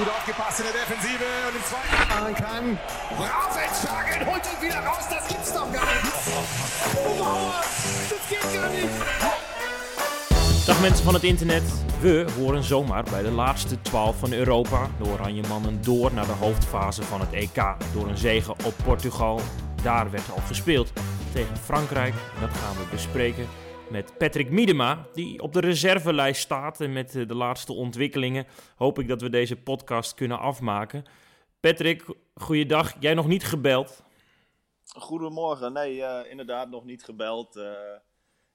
gut aufgepasst in der Defensive und im zweiten machen kann. Rasenschlagen, holt ihn wieder raus, das gibt's doch gar nicht. Oh, das geht gar niet. Dag mensen van het internet. We horen zomaar bij de laatste 12 van Europa. De Oranje Mannen door naar de hoofdfase van het EK. Door een zege op Portugal. Daar werd al gespeeld tegen Frankrijk. Dat gaan we bespreken met Patrick Miedema, die op de reservelijst staat. En met eh, de laatste ontwikkelingen hoop ik dat we deze podcast kunnen afmaken. Patrick, goeiedag. Jij nog niet gebeld? Goedemorgen. Nee, eh, inderdaad nog niet gebeld. Eh,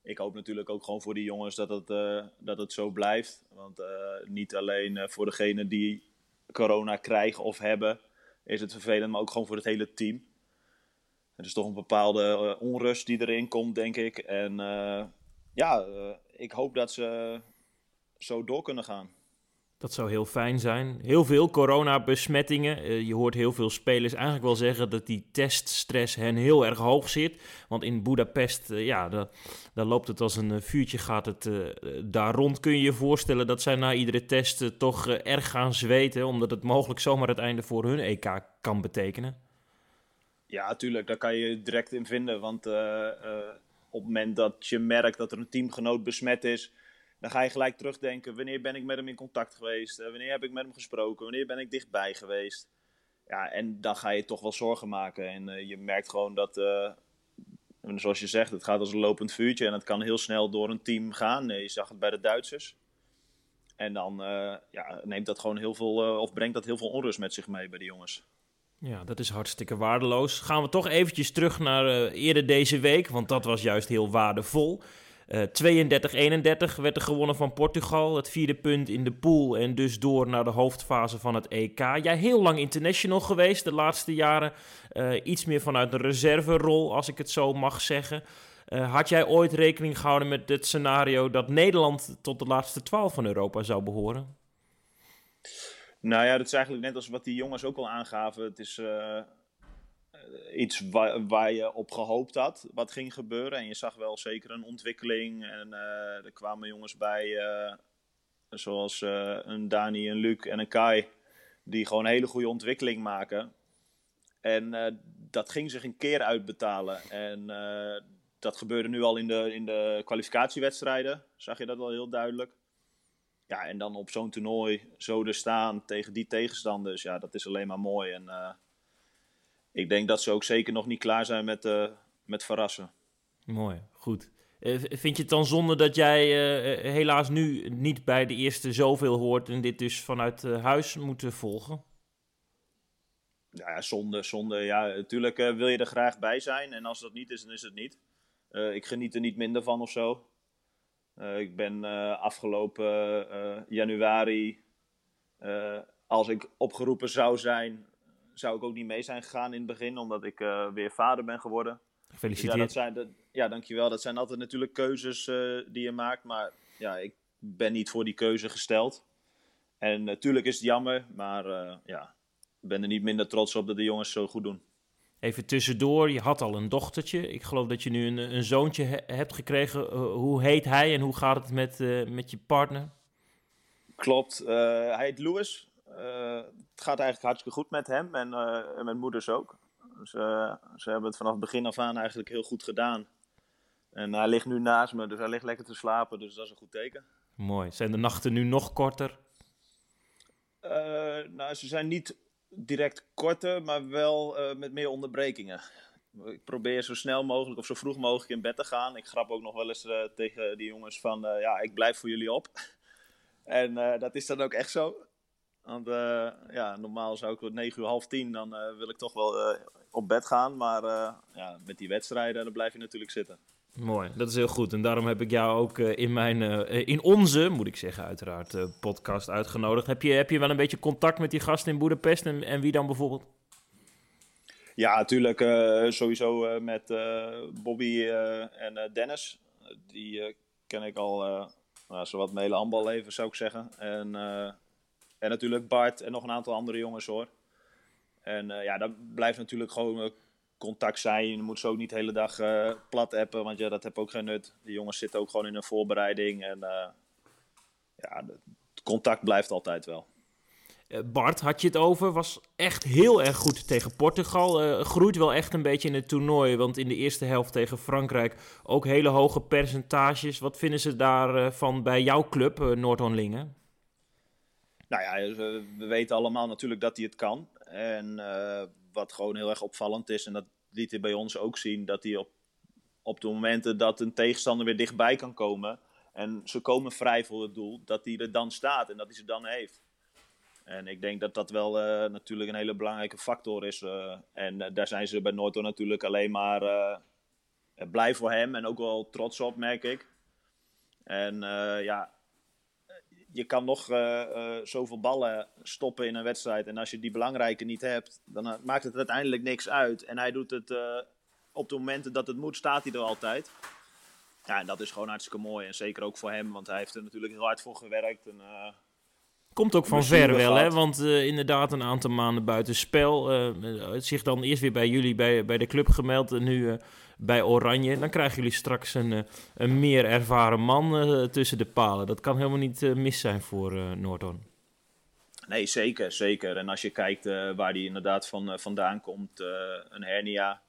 ik hoop natuurlijk ook gewoon voor die jongens dat het, dat het zo blijft. Want niet alleen voor degenen die corona krijgen of hebben, is het vervelend, maar ook gewoon voor het hele team. Er is toch een bepaalde onrust die erin komt, denk ik. En ja, eh, ik hoop dat ze zo door kunnen gaan. Dat zou heel fijn zijn. Heel veel coronabesmettingen. Eh, je hoort heel veel spelers eigenlijk wel zeggen dat die teststress hen heel erg hoog zit. Want in Budapest, eh, ja, da- daar loopt het als een vuurtje, gaat het daar rond. Kun je je voorstellen dat zij na iedere test toch erg gaan zweten, omdat het mogelijk zomaar het einde voor hun EK kan betekenen? Ja, natuurlijk, daar kan je direct in vinden. Want op het moment dat je merkt dat er een teamgenoot besmet is, dan ga je gelijk terugdenken. Wanneer ben ik met hem in contact geweest? Eh, wanneer heb ik met hem gesproken? Wanneer ben ik dichtbij geweest? Ja, en dan ga je toch wel zorgen maken. En eh, je merkt gewoon dat, eh, zoals je zegt, het gaat als een lopend vuurtje. En het kan heel snel door een team gaan. Je zag het bij de Duitsers. En dan ja, neemt dat gewoon heel veel, of brengt dat heel veel onrust met zich mee bij de jongens. Ja, dat is hartstikke waardeloos. Gaan we toch eventjes terug naar eh, eerder deze week, want dat was juist heel waardevol. Eh 32-31 werd er gewonnen van Portugal, het vierde punt in de pool en dus door naar de hoofdfase van het EK. Jij heel lang international geweest, de laatste jaren eh, iets meer vanuit een reserverol, als ik het zo mag zeggen. Eh, had jij ooit rekening gehouden met het scenario dat Nederland tot de laatste 12 van Europa zou behoren? Nou ja, dat is eigenlijk net als wat die jongens ook al aangaven. Het is eh, iets waar, waar je op gehoopt had, wat ging gebeuren. En je zag wel zeker een ontwikkeling. En eh, er kwamen jongens bij, eh, zoals een Dani, een Luc en een Kai, die gewoon een hele goede ontwikkeling maken. En dat ging zich een keer uitbetalen. En dat gebeurde nu al in de, in de kwalificatiewedstrijden. Zag je dat wel heel duidelijk. Ja, en dan op zo'n toernooi zo er staan tegen die tegenstanders, ja, dat is alleen maar mooi. En eh, ik denk dat ze ook zeker nog niet klaar zijn met, eh, met verrassen. Mooi, goed. Eh, vind je het dan zonde dat jij helaas nu niet bij de eerste zoveel hoort en dit dus vanuit huis moet volgen? Ja, zonde, zonde. Ja, natuurlijk wil je er graag bij zijn. En als dat niet is, dan is het niet. Ik geniet er niet minder van of zo. Eh, ik ben eh, afgelopen eh, januari, als ik opgeroepen zou zijn, zou ik ook niet mee zijn gegaan in het begin, omdat ik weer vader ben geworden. Dus ja, Gefeliciteerd. dat zijn ja, dankjewel. Dat zijn altijd natuurlijk keuzes die je maakt. Maar ja, ik ben niet voor die keuze gesteld. En natuurlijk is het jammer, maar ja, ik ben er niet minder trots op dat de jongens zo goed doen. Even tussendoor, je had al een dochtertje. Ik geloof dat je nu een, een zoontje he- hebt gekregen. Eh, hoe heet hij en hoe gaat het met, eh, met je partner? Klopt. eh, hij heet Louis. Het gaat eigenlijk hartstikke goed met hem en, en met moeders ook. Dus, ze hebben het vanaf het begin af aan eigenlijk heel goed gedaan. En hij ligt nu naast me, dus hij ligt lekker te slapen, dus dat is een goed teken. Mooi. Zijn de nachten nu nog korter? Nou, ze zijn niet direct korter, maar wel eh, met meer onderbrekingen. Ik probeer zo snel mogelijk of zo vroeg mogelijk in bed te gaan. Ik grap ook nog wel eens eh, tegen die jongens van, eh, ja, ik blijf voor jullie op. en dat is dan ook echt zo. Want ja, normaal zou ik tot 9 uur, half 10, dan wil ik toch wel op bed gaan. Maar ja, met die wedstrijden, dan blijf je natuurlijk zitten. Mooi, dat is heel goed. En daarom heb ik jou ook eh, in, mijn, eh, in onze, moet ik zeggen uiteraard, eh, podcast uitgenodigd. Heb je, heb je wel een beetje contact met die gasten in Boedapest en, en wie dan bijvoorbeeld? Ja, natuurlijk eh, sowieso eh, met eh, Bobby eh, en eh, Dennis. Eh, die eh, ken ik al eh nou, zowat mijn hele handballeven, zou ik zeggen. En, eh, en natuurlijk Bart en nog een aantal andere jongens hoor. En eh, ja, dat blijft natuurlijk gewoon eh, contact zijn. Je moet ze ook niet de hele dag eh, plat appen, want ja, dat heb ook geen nut. De jongens zitten ook gewoon in een voorbereiding. En eh, ja, het contact blijft altijd wel. Bart, had je het over, was echt heel erg goed tegen Portugal. groeit wel echt een beetje in het toernooi, want in de eerste helft tegen Frankrijk ook hele hoge percentages. Wat vinden ze daarvan bij jouw club, Noord-Honlingen? Nou ja, we weten allemaal natuurlijk dat hij het kan. En wat gewoon heel erg opvallend is, en dat liet hij bij ons ook zien, dat hij op, op de momenten dat een tegenstander weer dichtbij kan komen en ze komen vrij voor het doel, dat hij er dan staat en dat hij ze dan heeft. En ik denk dat dat wel uh, natuurlijk een hele belangrijke factor is. Uh, en uh, daar zijn ze bij Noordhoorn natuurlijk alleen maar blij voor hem en ook wel trots op, merk ik. En ja, je kan nog zoveel ballen stoppen in een wedstrijd. En als je die belangrijke niet hebt, dan maakt het uiteindelijk niks uit. En hij doet het op de momenten dat het moet, staat hij er altijd. Ja, en dat is gewoon hartstikke mooi. En zeker ook voor hem, want hij heeft er natuurlijk heel hard voor gewerkt. En, uh, Komt ook van ver wel, hè? Want uh, inderdaad een aantal maanden buiten spel. Uh, zich dan eerst weer bij jullie bij, bij de club gemeld en nu bij Oranje. Dan krijgen jullie straks een, een meer ervaren man tussen de palen. Dat kan helemaal niet mis zijn voor Noordhoorn. Nee, zeker, zeker. En als je kijkt waar hij inderdaad van, vandaan komt, een hernia,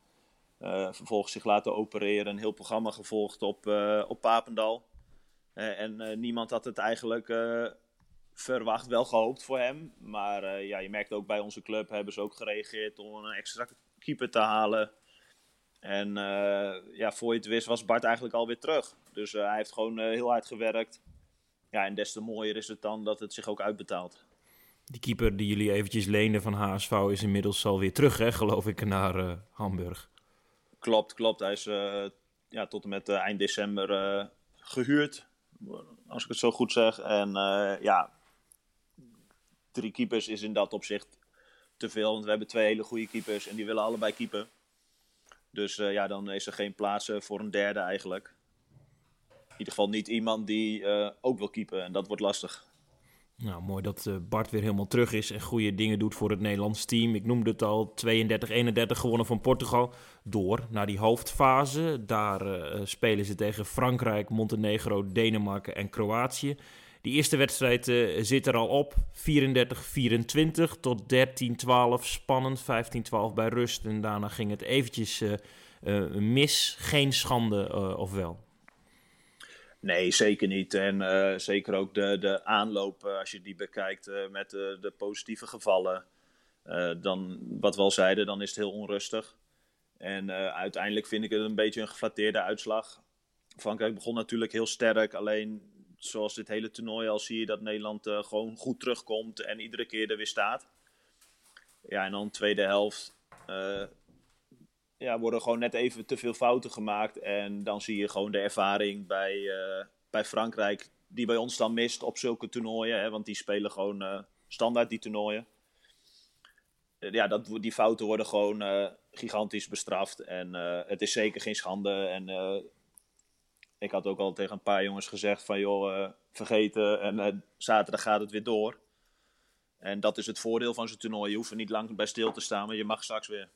vervolgens zich laten opereren, een heel programma gevolgd op, op Papendal. En niemand had het eigenlijk verwacht, wel gehoopt voor hem. Maar ja, je merkt ook bij onze club hebben ze ook gereageerd om een extra keeper te halen. En ja, voor je het wist was Bart eigenlijk alweer terug. Dus hij heeft gewoon heel hard gewerkt. Ja, en des te mooier is het dan dat het zich ook uitbetaalt. Die keeper die jullie eventjes leenden van HSV is inmiddels alweer terug, hè, geloof ik, naar Hamburg. Klopt, klopt. Hij is ja, tot en met eind december gehuurd, als ik het zo goed zeg. En ja, drie keepers is in dat opzicht te veel. Want we hebben twee hele goede keepers en die willen allebei keepen. Dus ja, dan is er geen plaats voor een derde eigenlijk. In ieder geval niet iemand die ook wil keepen en dat wordt lastig. Nou, mooi dat Bart weer helemaal terug is en goede dingen doet voor het Nederlands team. Ik noemde het al, 32-31 gewonnen van Portugal. Door naar die hoofdfase. Daar spelen ze tegen Frankrijk, Montenegro, Denemarken en Kroatië. Die eerste wedstrijd uh, zit er al op. 34-24 tot 13-12 spannend. 15-12 bij rust. En daarna ging het eventjes mis. Geen schande, of wel? Nee, zeker niet. En zeker ook de, de aanloop, als je die bekijkt met de, de, positieve gevallen. dan, wat we al zeiden, dan is het heel onrustig. En uiteindelijk vind ik het een beetje een geflatteerde uitslag. Frankrijk begon natuurlijk heel sterk. Alleen zoals dit hele toernooi al zie je dat Nederland gewoon goed terugkomt en iedere keer er weer staat. Ja, en dan de tweede helft ja, worden gewoon net even te veel fouten gemaakt. En dan zie je gewoon de ervaring bij, uh, bij Frankrijk, die bij ons dan mist op zulke toernooien. Hè, want die spelen gewoon standaard die toernooien. Ja, dat, die fouten worden gewoon gigantisch bestraft. En het is zeker geen schande. En ik had ook al tegen een paar jongens gezegd van joh, vergeten. En zaterdag gaat het weer door. En dat is het voordeel van zo'n toernooi. Je hoeft er niet lang bij stil te staan, maar je mag straks weer.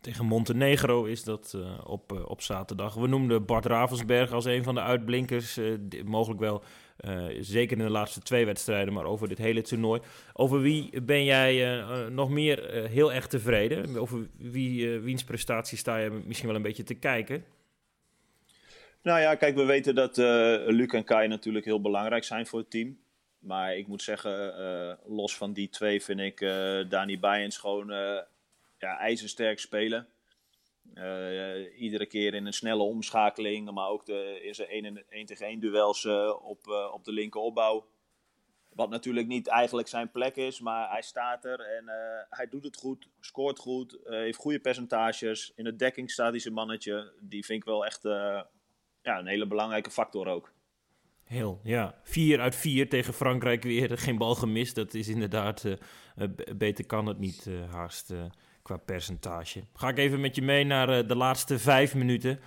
Tegen Montenegro is dat uh, op, op zaterdag. We noemden Bart Ravensberg als een van de uitblinkers. Mogelijk wel, zeker in de laatste twee wedstrijden, maar over dit hele toernooi. Over wie ben jij nog meer heel erg tevreden? Over wie, wiens prestatie sta je misschien wel een beetje te kijken? Nou ja, kijk, we weten dat Luc en Kai natuurlijk heel belangrijk zijn voor het team. Maar ik moet zeggen, los van die twee vind ik Dani Bijens gewoon ja, ijzersterk spelen. Uh, iedere keer in een snelle omschakeling, maar ook de, in zijn 1 tegen 1 duels uh, op, uh, op de linkeropbouw. Wat natuurlijk niet eigenlijk zijn plek is, maar hij staat er en hij doet het goed, scoort goed, heeft goede percentages. In de dekking staat hij zijn mannetje. Die vind ik wel echt ja, een hele belangrijke factor ook. Heel, ja. 4 uit 4 tegen Frankrijk weer. Geen bal gemist. Dat is inderdaad, beter kan het niet haast qua percentage. Ga ik even met je mee naar uh, de laatste vijf minuten.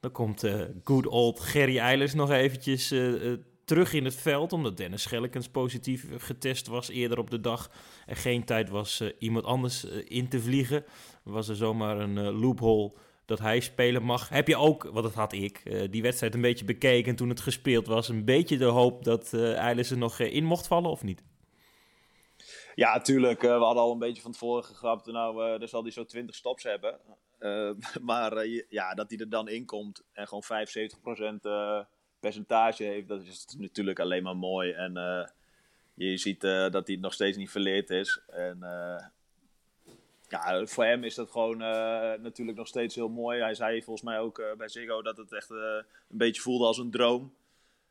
Dan komt uh, good old Gerry Eilers nog eventjes uh, terug in het veld... omdat Dennis Schellekens positief getest was eerder op de dag... er geen tijd was iemand anders in te vliegen. Was er zomaar een loophole dat hij spelen mag. Heb je ook, want dat had ik, die wedstrijd een beetje bekeken... toen het gespeeld was, een beetje de hoop dat Eilers er nog in mocht vallen of niet? Ja, tuurlijk. we hadden al een beetje van tevoren gegrapt. Nou, uh, dan zal hij zo 20 stops hebben. maar ja, dat hij er dan in komt en gewoon 75% percentage heeft, dat is natuurlijk alleen maar mooi. En je ziet dat hij nog steeds niet verleerd is. En ja, voor hem is dat gewoon uh, natuurlijk nog steeds heel mooi. Hij zei volgens mij ook uh, bij Ziggo dat het echt uh, een beetje voelde als een droom.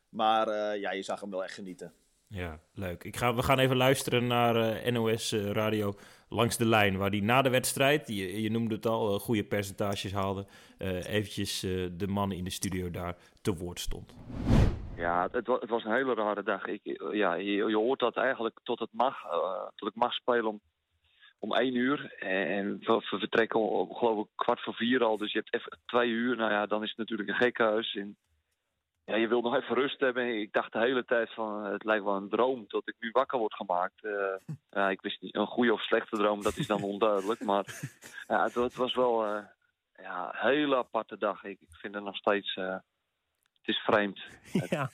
Maar ja, je zag hem wel echt genieten. Ja, leuk. Ik ga, we gaan even luisteren naar NOS Radio langs de lijn, waar hij na de wedstrijd, je, je noemde het al, goede percentages haalde, eventjes de man in de studio daar te woord stond. Ja, het, het was een hele rare dag. Ik, ja, je, je hoort dat eigenlijk tot het mag, tot ik mag spelen om om één uur. En we, vertrekken om, geloof ik kwart voor vier al. Dus je hebt even twee uur. Nou ja, dan is het natuurlijk een gekhuis. En ja, je wil nog even rust hebben. Ik dacht de hele tijd van het lijkt wel een droom tot ik nu wakker word gemaakt. Uh, ja, ik wist niet, een goede of slechte droom, dat is dan onduidelijk. Maar ja, het, het was wel uh, ja, een hele aparte dag. Ik, ik vind het nog steeds... Uh, het is vreemd. Ja.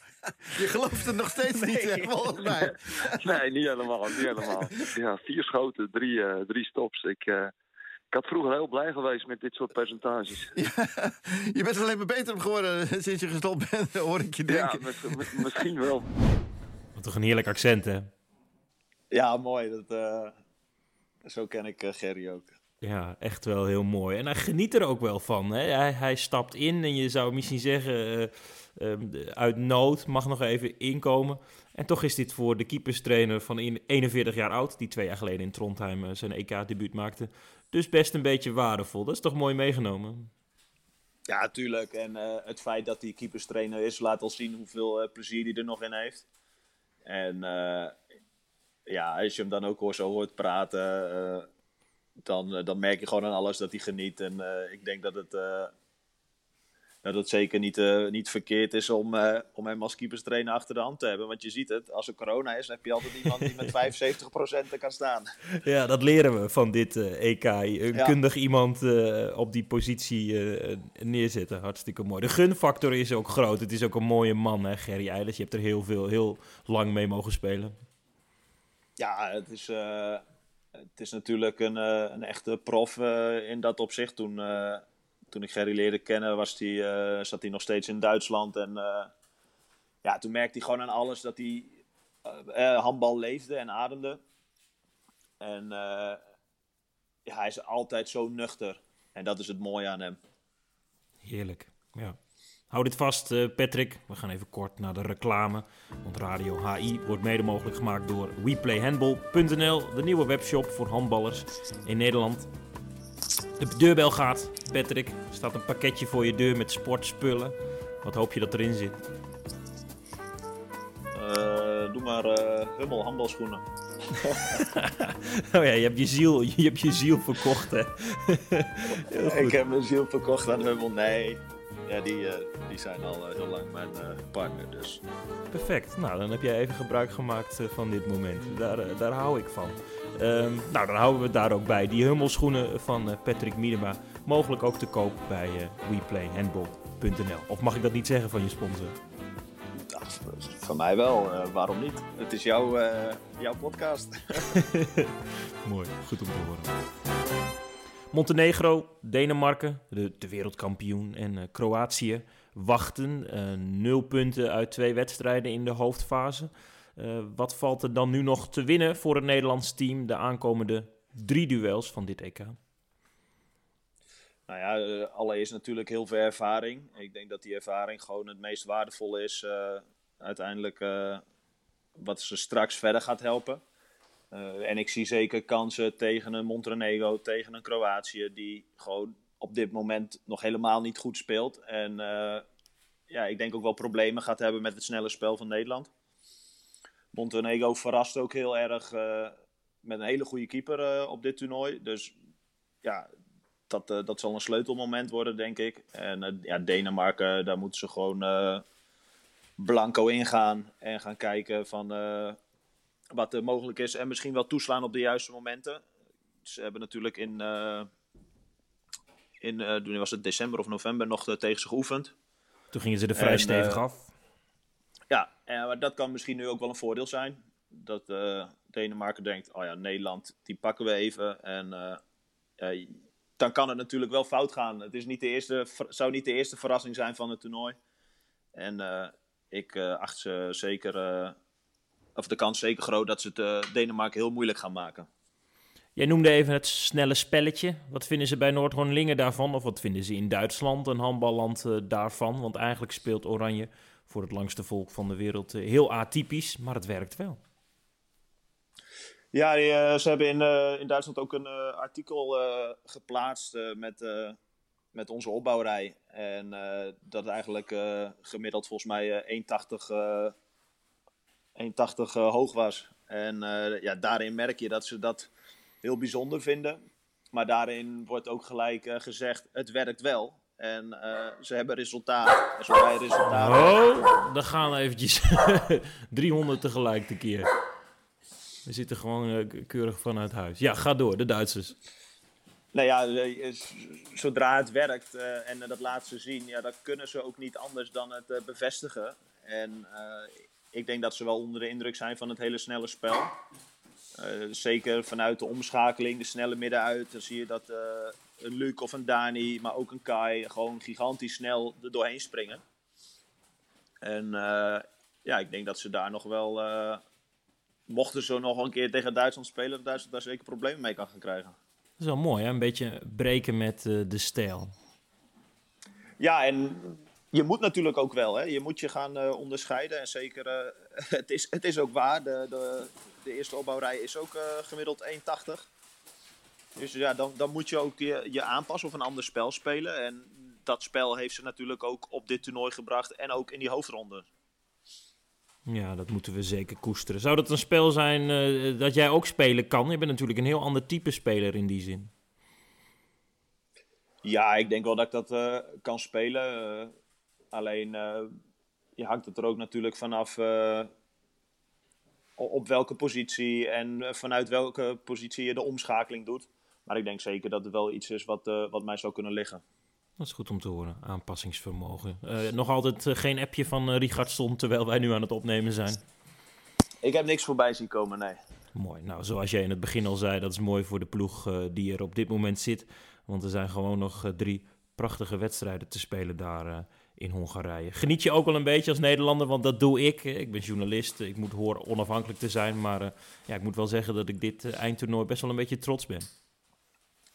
Je gelooft het nog steeds niet, hè, volgens mij. nee, niet helemaal, niet helemaal. Ja, vier schoten, drie, uh, drie stops. Ik, uh, ik had vroeger heel blij geweest met dit soort percentages. Ja, je bent alleen maar beter op geworden sinds je gestopt bent, hoor ik je denken. Ja, misschien wel. Wat toch een heerlijk accent, hè? Ja, mooi. Dat, uh, zo ken ik Gerry ook. Ja, echt wel heel mooi. En hij geniet er ook wel van. Hè? Hij, hij stapt in en je zou misschien zeggen Ehm, uit nood, mag nog even inkomen. En toch is dit voor de keeperstrainer van 41 jaar oud, die twee jaar geleden in Trondheim eh, zijn EK-debuut maakte, dus best een beetje waardevol. Dat is toch mooi meegenomen? Ja, tuurlijk. En uh, het feit dat hij keeperstrainer is, laat al zien hoeveel plezier hij er nog in heeft. En ja, als je hem dan ook hoor, zo hoort praten, dan, dan merk je gewoon aan alles dat hij geniet. En ik denk dat het dat het zeker niet, uh, niet verkeerd is om, uh, om hem als keeperstrainer achter de hand te hebben. Want je ziet het, als er corona is, dan heb je altijd iemand die met 75% kan staan. Ja, dat leren we van dit uh, EK. Een ja. kundig iemand op die positie neerzetten. Hartstikke mooi. De gunfactor is ook groot. Het is ook een mooie man, hè, Gerry Eilers. Je hebt er heel, veel, heel lang mee mogen spelen. Ja, het is, het is natuurlijk een, een echte prof in dat opzicht. Toen toen ik Gerry leerde kennen, was die, zat hij nog steeds in Duitsland. En ja, toen merkte hij gewoon aan alles dat hij handbal leefde en ademde. En hij is altijd zo nuchter. En dat is het mooie aan hem. Heerlijk, ja. Hou dit vast, Patrick. We gaan even kort naar de reclame. Want Radio HI wordt mede mogelijk gemaakt door WePlayHandball.nl, de nieuwe webshop voor handballers in Nederland. De deurbel gaat, Patrick. Er staat een pakketje voor je deur met sportspullen. Wat hoop je dat erin zit? Uh, doe maar uh, Hummel handbalschoenen. oh ja, je hebt je ziel, je hebt je ziel verkocht, hè? Ik heb mijn ziel verkocht aan Hummel. Nee, ja, die, uh, die zijn al heel lang mijn partner, dus... Perfect. Nou, dan heb jij even gebruik gemaakt van dit moment. Daar, daar hou ik van. Um, nou, dan houden we het daar ook bij. Die hummelschoenen van Patrick Miedema. Mogelijk ook te koop bij WePlayHandball.nl. Of mag ik dat niet zeggen van je sponsor? Van mij wel. Waarom niet? Het is jouw, jouw podcast. Mooi, goed om te horen. Montenegro, Denemarken, de, de wereldkampioen en Kroatië wachten. nul punten uit twee wedstrijden in de hoofdfase. Uh, wat valt er dan nu nog te winnen voor het Nederlands team de aankomende drie duels van dit EK? Nou ja, allereerst natuurlijk heel veel ervaring. Ik denk dat die ervaring gewoon het meest waardevol is uiteindelijk wat ze straks verder gaat helpen. En ik zie zeker kansen tegen een Montenegro, tegen een Kroatië, die gewoon op dit moment nog helemaal niet goed speelt. En ja, ik denk ook wel problemen gaat hebben met het snelle spel van Nederland. Montenegro verrast ook heel erg uh, met een hele goede keeper op dit toernooi. Dus ja, dat, dat zal een sleutelmoment worden, denk ik. En ja, Denemarken, daar moeten ze gewoon blanco ingaan en gaan kijken van wat er mogelijk is. En misschien wel toeslaan op de juiste momenten. Ze hebben natuurlijk in, in was het december of november, nog tegen ze geoefend. Toen gingen ze er vrij stevig af. Ja, maar dat kan misschien nu ook wel een voordeel zijn. dat Denemarken denkt, oh ja, Nederland, die pakken we even. En dan kan het natuurlijk wel fout gaan. Het is niet de eerste, zou niet de eerste verrassing zijn van het toernooi. En ik acht ze zeker, of de kans zeker groot dat ze het Denemarken heel moeilijk gaan maken. Jij noemde even het snelle spelletje. Wat vinden ze bij Noord-Hornlingen daarvan? Of wat vinden ze in Duitsland, een handballand, uh, daarvan? Want eigenlijk speelt Oranje voor het langste volk van de wereld uh, heel atypisch, maar het werkt wel. Ja, die, uh, ze hebben in, in Duitsland ook een artikel geplaatst met, met onze opbouwrij. En dat eigenlijk gemiddeld volgens mij 1,80 1,80 hoog was. En ja, daarin merk je dat ze dat heel bijzonder vinden. Maar daarin wordt ook gelijk uh, gezegd, het werkt wel. En ze hebben resultaat. En wij resultaten... Oh, dan gaan we eventjes 300 tegelijk te keer. We zitten gewoon keurig vanuit huis. Ja, ga door, de Duitsers. Nou ja, zodra het werkt en dat laten ze zien, ja, dan kunnen ze ook niet anders dan het bevestigen. En ik denk dat ze wel onder de indruk zijn van het hele snelle spel. Uh, zeker vanuit de omschakeling, de snelle midden uit. Dan zie je dat uh, een Luc of een Dani, maar ook een Kai, gewoon gigantisch snel er doorheen springen. En uh, ja, ik denk dat ze daar nog wel, mochten ze nog een keer tegen Duitsland spelen, dat Duitsland daar zeker problemen mee kan gaan krijgen. Dat is wel mooi, hè? een beetje breken met de stijl. Ja, en je moet natuurlijk ook wel. Hè? Je moet je gaan onderscheiden. En zeker, het, is, het is ook waar. De, de, de eerste opbouwrij is ook uh, gemiddeld 1,80. Dus ja, dan, dan moet je ook je, je aanpassen of een ander spel spelen. En dat spel heeft ze natuurlijk ook op dit toernooi gebracht en ook in die hoofdronde. Ja, dat moeten we zeker koesteren. Zou dat een spel zijn dat jij ook spelen kan? Je bent natuurlijk een heel ander type speler in die zin. Ja, ik denk wel dat ik dat kan spelen. Alleen je hangt het er ook natuurlijk vanaf op welke positie en eh, vanuit welke positie je de omschakeling doet. Maar ik denk zeker dat het wel iets is wat, wat mij zou kunnen liggen. Dat is goed om te horen, aanpassingsvermogen. Uh, nog altijd uh, geen appje van uh, Richard stond terwijl wij nu aan het opnemen zijn? Ik heb niks voorbij zien komen, nee. Mooi. Nou, zoals jij in het begin al zei, dat is mooi voor de ploeg die er op dit moment zit. Want er zijn gewoon nog drie prachtige wedstrijden te spelen daar in Hongarije. Geniet je ook wel een beetje als Nederlander, want dat doe ik. Ik ben journalist, ik moet horen onafhankelijk te zijn. Maar uh, ja, ik moet wel zeggen dat ik dit uh, eindtoernooi best wel een beetje trots ben.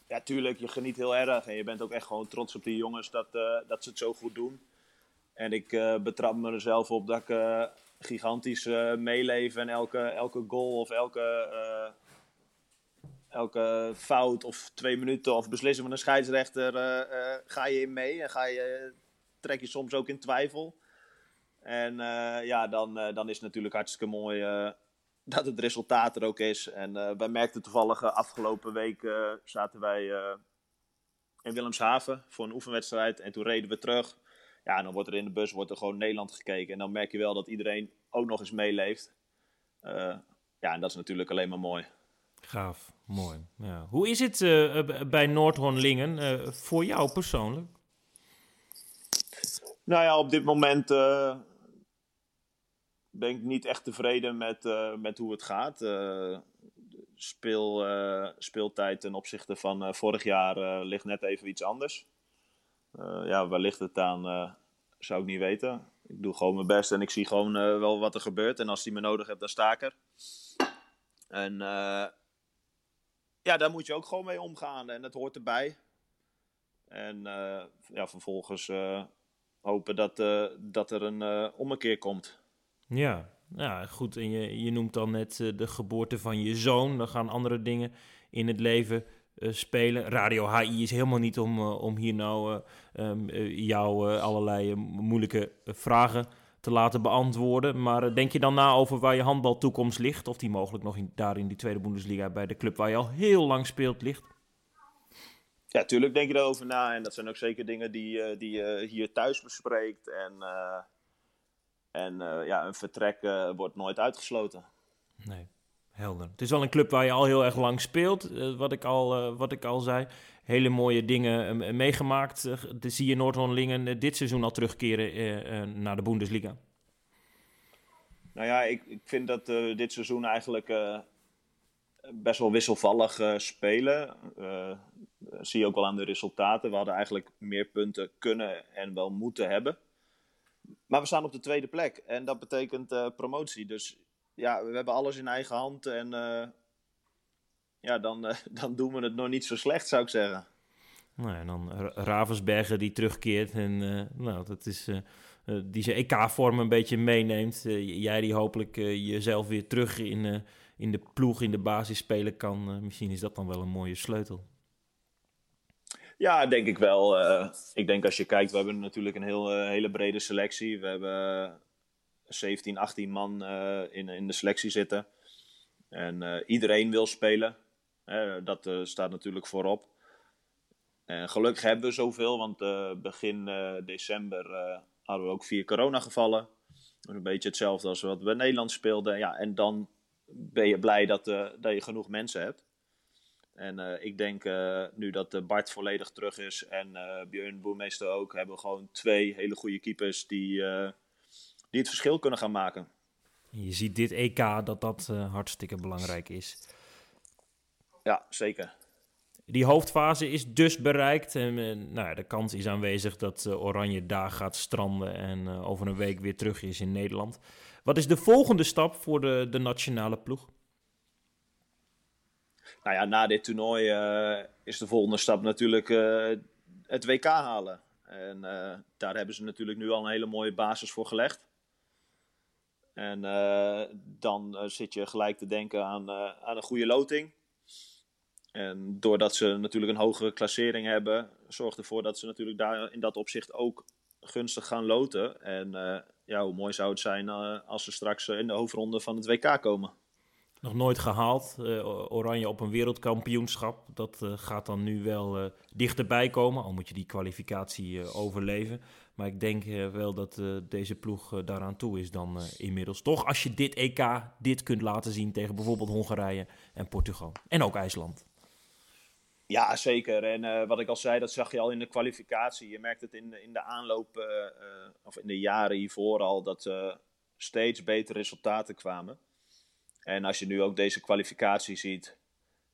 Ja, tuurlijk. Je geniet heel erg. En je bent ook echt gewoon trots op die jongens dat, uh, dat ze het zo goed doen. En ik betrap me er zelf op dat ik gigantisch meeleef. En elke, elke goal of elke, elke fout of twee minuten of beslissing van een scheidsrechter ga je in mee. En ga je trek je soms ook in twijfel. En uh, ja, dan, uh, dan is het natuurlijk hartstikke mooi uh, dat het resultaat er ook is. En wij merkten toevallig afgelopen week zaten wij in Willemshaven voor een oefenwedstrijd. En toen reden we terug. Ja, en dan wordt er in de bus wordt er gewoon Nederland gekeken. En dan merk je wel dat iedereen ook nog eens meeleeft. ja, en dat is natuurlijk alleen maar mooi. Gaaf, mooi. Ja. Hoe is het bij Noordhoornlingen voor jou persoonlijk? Nou ja, op dit moment uh, ben ik niet echt tevreden met, uh, met hoe het gaat. Uh, speel, speeltijd ten opzichte van vorig jaar ligt net even iets anders. ja, waar ligt het aan, zou ik niet weten. Ik doe gewoon mijn best en ik zie gewoon wel wat er gebeurt. En als hij me nodig hebt, dan sta ik er. En ja, daar moet je ook gewoon mee omgaan. En het hoort erbij. En ja, vervolgens hopen dat, uh, dat er een uh, ommekeer komt. Ja, ja goed. En je, je noemt dan net uh, de geboorte van je zoon. Dan gaan andere dingen in het leven spelen. Radio HI is helemaal niet om, om hier nou um, jou allerlei moeilijke vragen te laten beantwoorden. Maar denk je dan na over waar je handbaltoekomst ligt? Of die mogelijk nog in, daar in die tweede Bundesliga bij de club waar je al heel lang speelt ligt? Ja, tuurlijk denk je erover na. En dat zijn ook zeker dingen die, uh, die je hier thuis bespreekt. En, uh, en uh, ja, een vertrek wordt nooit uitgesloten. Nee, helder. Het is wel een club waar je al heel erg lang speelt. wat, ik al, wat ik al zei. Hele mooie dingen meegemaakt. De zie je Noord-Hollandingen dit seizoen al terugkeren naar de Bundesliga. Nou ja, ik, ik vind dat dit seizoen eigenlijk best wel wisselvallig spelen. Zie je ook wel aan de resultaten. We hadden eigenlijk meer punten kunnen en wel moeten hebben. Maar we staan op de tweede plek en dat betekent uh, promotie. Dus ja, we hebben alles in eigen hand en uh, ja, dan, dan doen we het nog niet zo slecht, zou ik zeggen. Nou, en dan Ravensberger die terugkeert en nou, dat is, die zijn EK-vorm een beetje meeneemt. jij die hopelijk jezelf weer terug in, in de ploeg, in de basis spelen kan. misschien is dat dan wel een mooie sleutel. Ja, denk ik wel. Uh, ik denk als je kijkt, we hebben natuurlijk een heel, uh, hele brede selectie. We hebben 17, 18 man in, in de selectie zitten. En iedereen wil spelen. dat staat natuurlijk voorop. En gelukkig hebben we zoveel, want begin december hadden we ook vier coronagevallen. Dat een beetje hetzelfde als wat we Nederland speelden. Ja, en dan ben je blij dat, dat je genoeg mensen hebt. En uh, ik denk uh, nu dat uh, Bart volledig terug is en Björn Boermeester ook, hebben we gewoon twee hele goede keepers die, die het verschil kunnen gaan maken. Je ziet dit EK dat dat hartstikke belangrijk is. Ja, zeker. Die hoofdfase is dus bereikt. En nou ja, de kans is aanwezig dat Oranje daar gaat stranden en over een week weer terug is in Nederland. Wat is de volgende stap voor de, de nationale ploeg? Nou ja, na dit toernooi uh, is de volgende stap natuurlijk uh, het WK halen. En uh, daar hebben ze natuurlijk nu al een hele mooie basis voor gelegd. En dan zit je gelijk te denken aan, aan een goede loting. En doordat ze natuurlijk een hogere klassering hebben, zorgt ervoor dat ze natuurlijk daar in dat opzicht ook gunstig gaan loten. En ja, hoe mooi zou het zijn als ze straks in de hoofdronde van het WK komen. Nog nooit gehaald. Uh, Oranje op een wereldkampioenschap. Dat uh, gaat dan nu wel uh, dichterbij komen. Al moet je die kwalificatie overleven. Maar ik denk wel dat deze ploeg daaraan toe is dan inmiddels. Toch als je dit EK, dit kunt laten zien tegen bijvoorbeeld Hongarije en Portugal. En ook IJsland. Ja, zeker. En wat ik al zei, dat zag je al in de kwalificatie. Je merkt het in, in de aanloop, of in de jaren hiervoor al, dat steeds betere resultaten kwamen. En als je nu ook deze kwalificatie ziet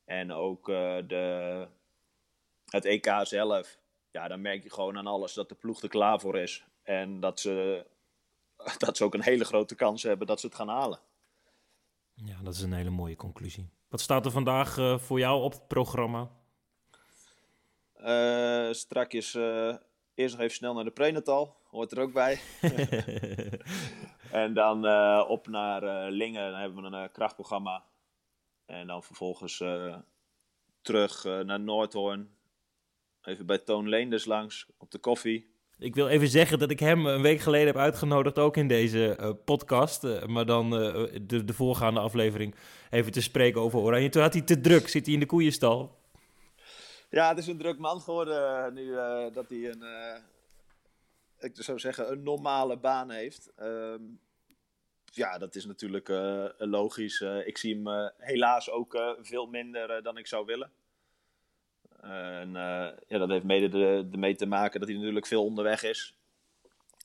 en ook uh, de, het EK zelf, ja, dan merk je gewoon aan alles dat de ploeg er klaar voor is. En dat ze, dat ze ook een hele grote kans hebben dat ze het gaan halen. Ja, dat is een hele mooie conclusie. Wat staat er vandaag uh, voor jou op het programma? Uh, strakjes eerst nog even snel naar de prenatal. Hoort er ook bij. En dan uh, op naar uh, Lingen, dan hebben we een uh, krachtprogramma. En dan vervolgens terug naar Noordhoorn. Even bij Toon Leenders langs op de koffie. Ik wil even zeggen dat ik hem een week geleden heb uitgenodigd, ook in deze podcast. maar dan de, de, voorgaande aflevering even te spreken over Oranje. Toen had hij te druk, zit hij in de koeienstal. Ja, het is een druk man geworden nu dat hij een, ik zou zeggen, een normale baan heeft. Um, ja, dat is natuurlijk uh, logisch. Uh, ik zie hem uh, helaas ook veel minder dan ik zou willen. en ja, dat heeft mede ermee te maken dat hij natuurlijk veel onderweg is.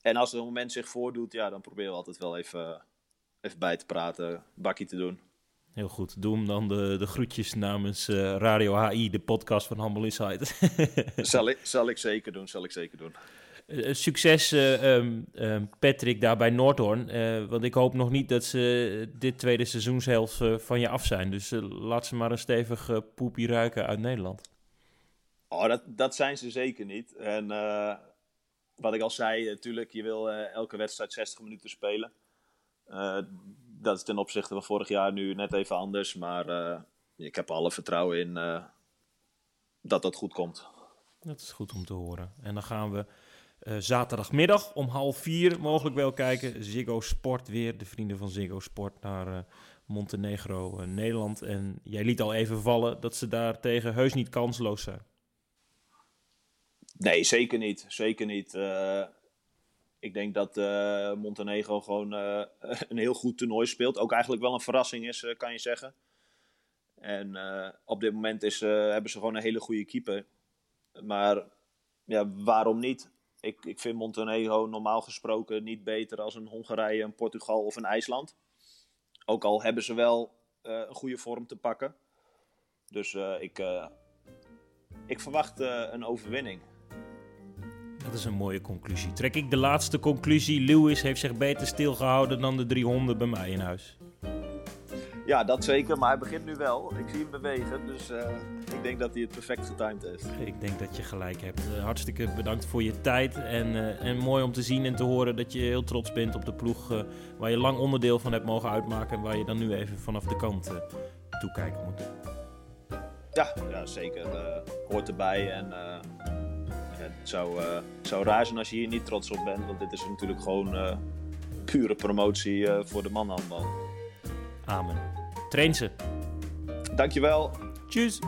En als er een moment zich voordoet, ja, dan proberen we altijd wel even, even bij te praten, bakkie te doen. Heel goed. Doe hem dan de, de groetjes namens Radio HI, de podcast van Humble Inside. zal, ik, zal ik zeker doen, zal ik zeker doen. Uh, succes, uh, um, um, Patrick, daar bij Noordhoorn. Uh, want ik hoop nog niet dat ze dit tweede seizoenshelft van je af zijn. Dus laat ze maar een stevig poepie ruiken uit Nederland. Oh, dat, dat zijn ze zeker niet. En wat ik al zei, natuurlijk, je wil elke wedstrijd 60 minuten spelen. dat is ten opzichte van vorig jaar nu net even anders. Maar ik heb alle vertrouwen in dat dat goed komt. Dat is goed om te horen. En dan gaan we uh, zaterdagmiddag om half vier mogelijk wel kijken. Ziggo Sport weer, de vrienden van Ziggo Sport naar uh, Montenegro, uh, Nederland. En jij liet al even vallen dat ze daar tegen heus niet kansloos zijn. Nee, zeker niet. Zeker niet. ik denk dat Montenegro gewoon een heel goed toernooi speelt. Ook eigenlijk wel een verrassing is, kan je zeggen. En op dit moment is, hebben ze gewoon een hele goede keeper. Maar ja, waarom niet? Ik, ik vind Montenegro normaal gesproken niet beter als een Hongarije, een Portugal of een IJsland. Ook al hebben ze wel een goede vorm te pakken. Dus ik, ik verwacht een overwinning. Dat is een mooie conclusie. Trek ik de laatste conclusie. Lewis heeft zich beter stilgehouden dan de drie honden bij mij in huis. Ja, dat zeker. Maar hij begint nu wel. Ik zie hem bewegen. Dus uh, ik denk dat hij het perfect getimed heeft. Ik denk dat je gelijk hebt. Uh, hartstikke bedankt voor je tijd. En, uh, en mooi om te zien en te horen dat je heel trots bent op de ploeg. waar je lang onderdeel van hebt mogen uitmaken. En waar je dan nu even vanaf de kant toekijken moet. Ja, ja zeker. hoort erbij. En het zou, zou raar zijn als je hier niet trots op bent. Want dit is natuurlijk gewoon pure promotie voor de mannenhandbal. Amen. Train ze. Dankjewel. Tjus.